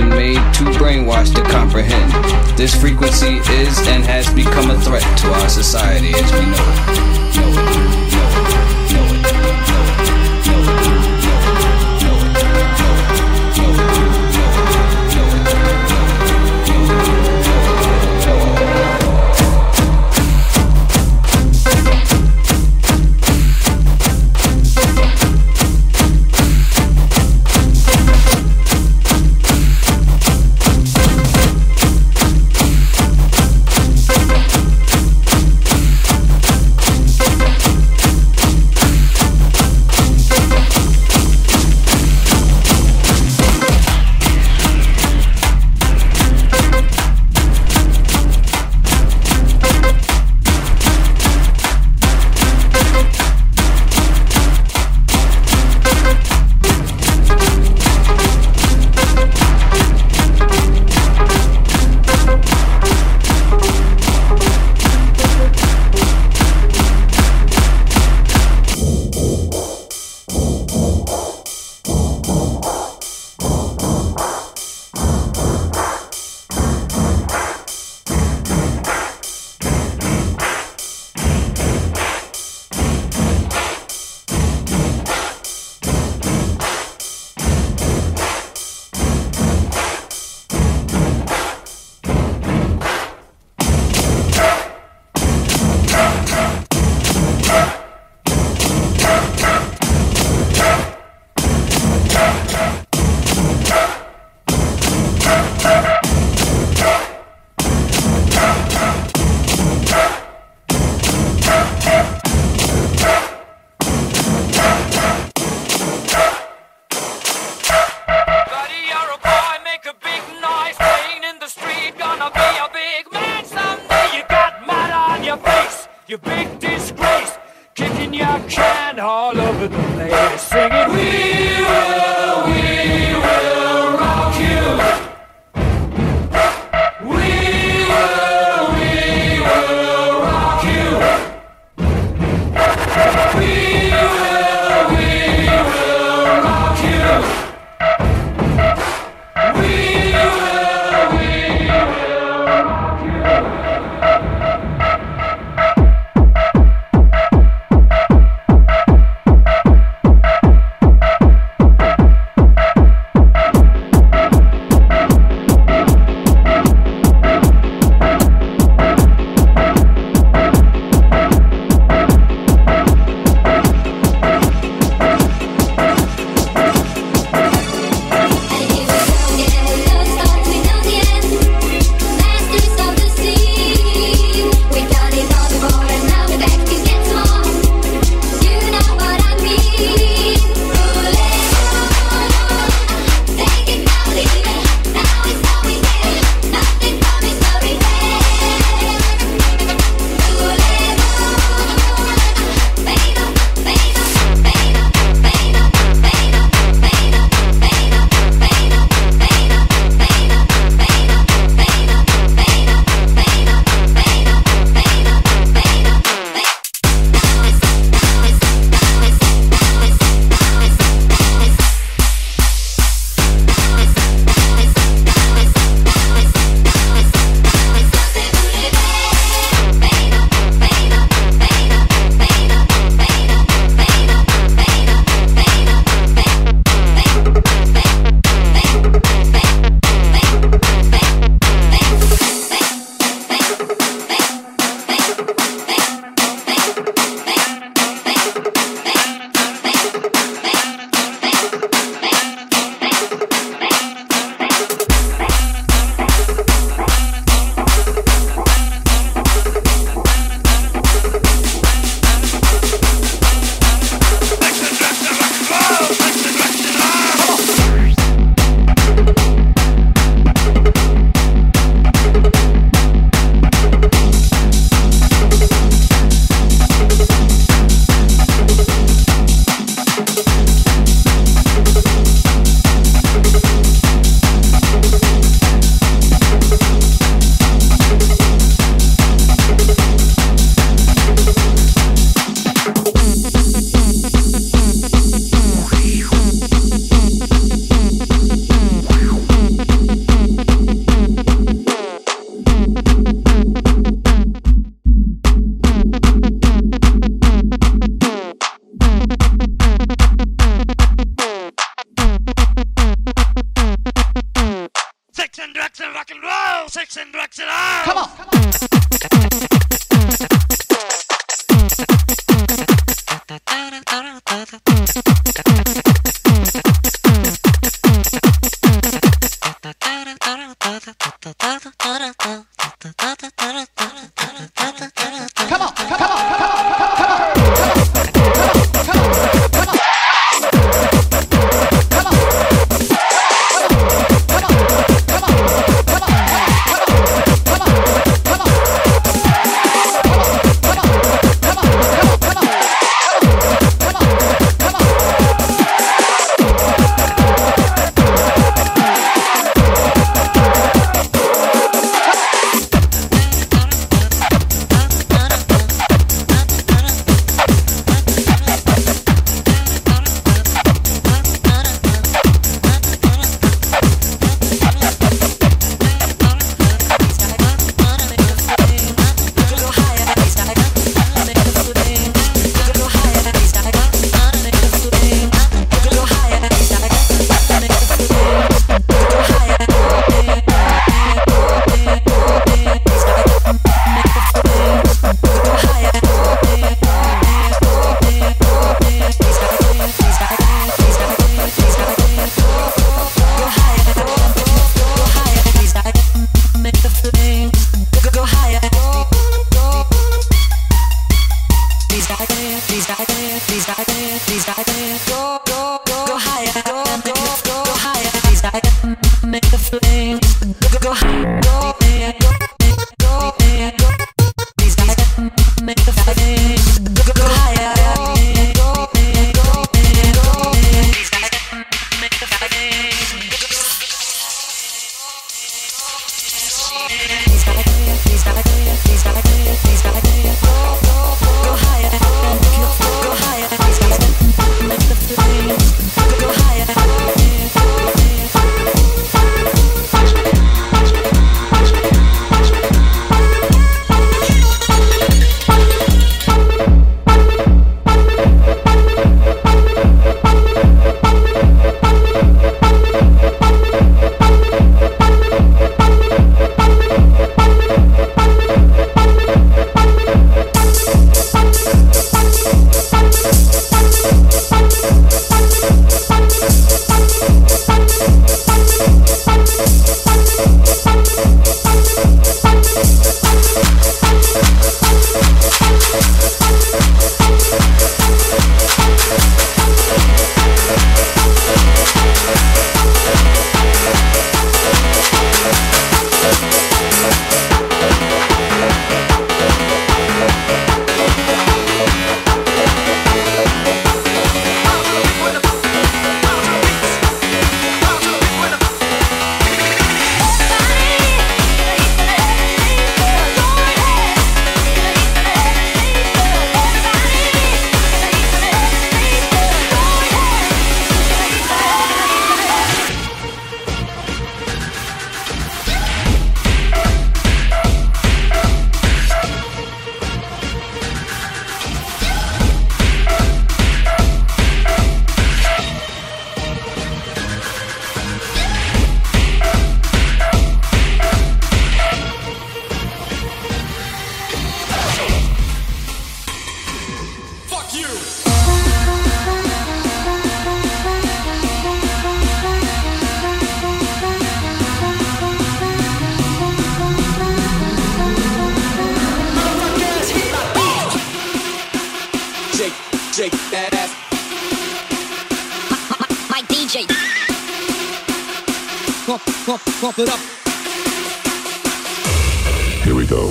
been made too brainwashed to comprehend. This frequency is and has become a threat to our society as we know it. Know it. Know it. shake that ass. My, DJ. Pump, pump, pump it up. Here we go.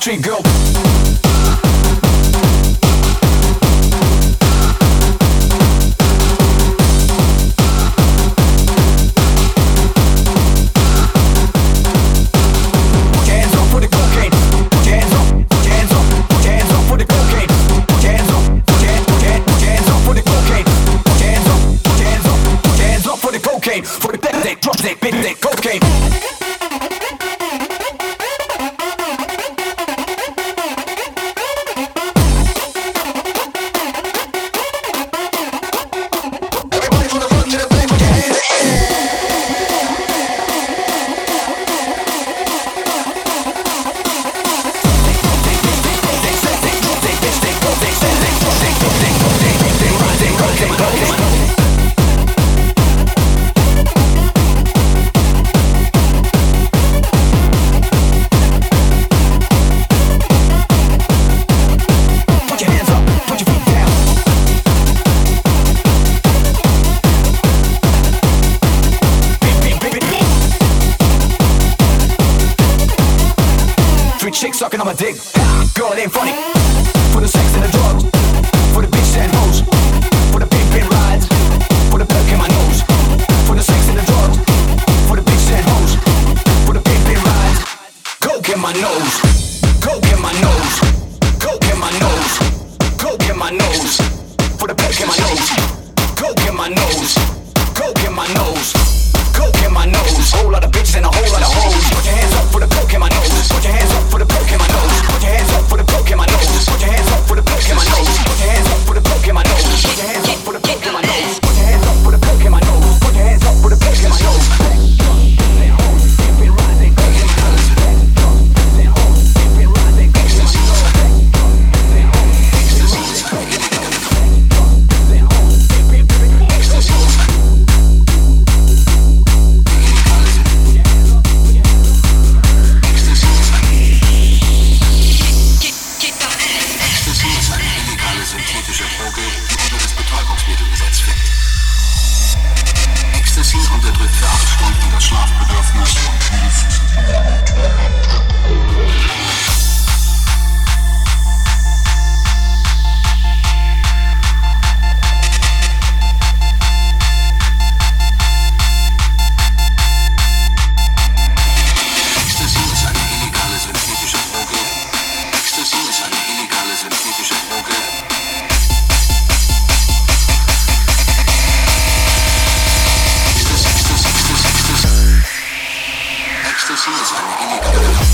treat girl cheese, nigga. You got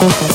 Thank